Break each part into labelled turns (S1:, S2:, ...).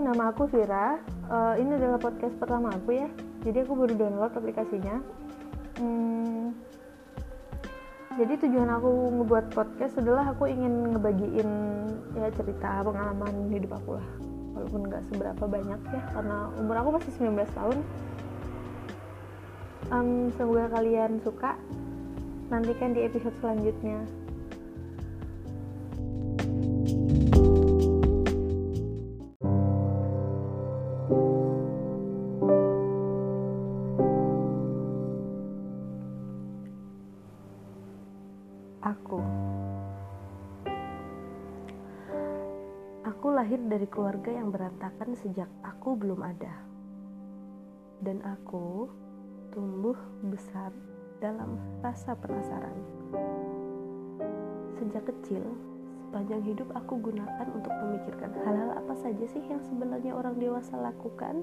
S1: nama aku Vira. Uh, ini adalah podcast pertama aku ya. Jadi aku baru download aplikasinya. Hmm, jadi tujuan aku ngebuat podcast adalah aku ingin ngebagiin ya cerita pengalaman hidup aku lah. Walaupun nggak seberapa banyak ya, karena umur aku masih 19 tahun. Um, semoga kalian suka. Nantikan di episode selanjutnya. Aku. Aku lahir dari keluarga yang berantakan sejak aku belum ada. Dan aku tumbuh besar dalam rasa penasaran. Sejak kecil, sepanjang hidup aku gunakan untuk memikirkan hal-hal apa saja sih yang sebenarnya orang dewasa lakukan.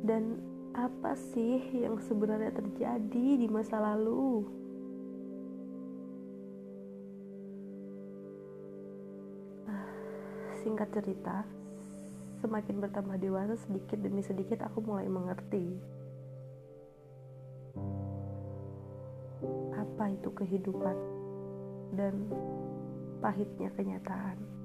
S1: Dan apa sih yang sebenarnya terjadi di masa lalu? Ah, singkat cerita, semakin bertambah dewasa sedikit demi sedikit aku mulai mengerti apa itu kehidupan dan pahitnya kenyataan.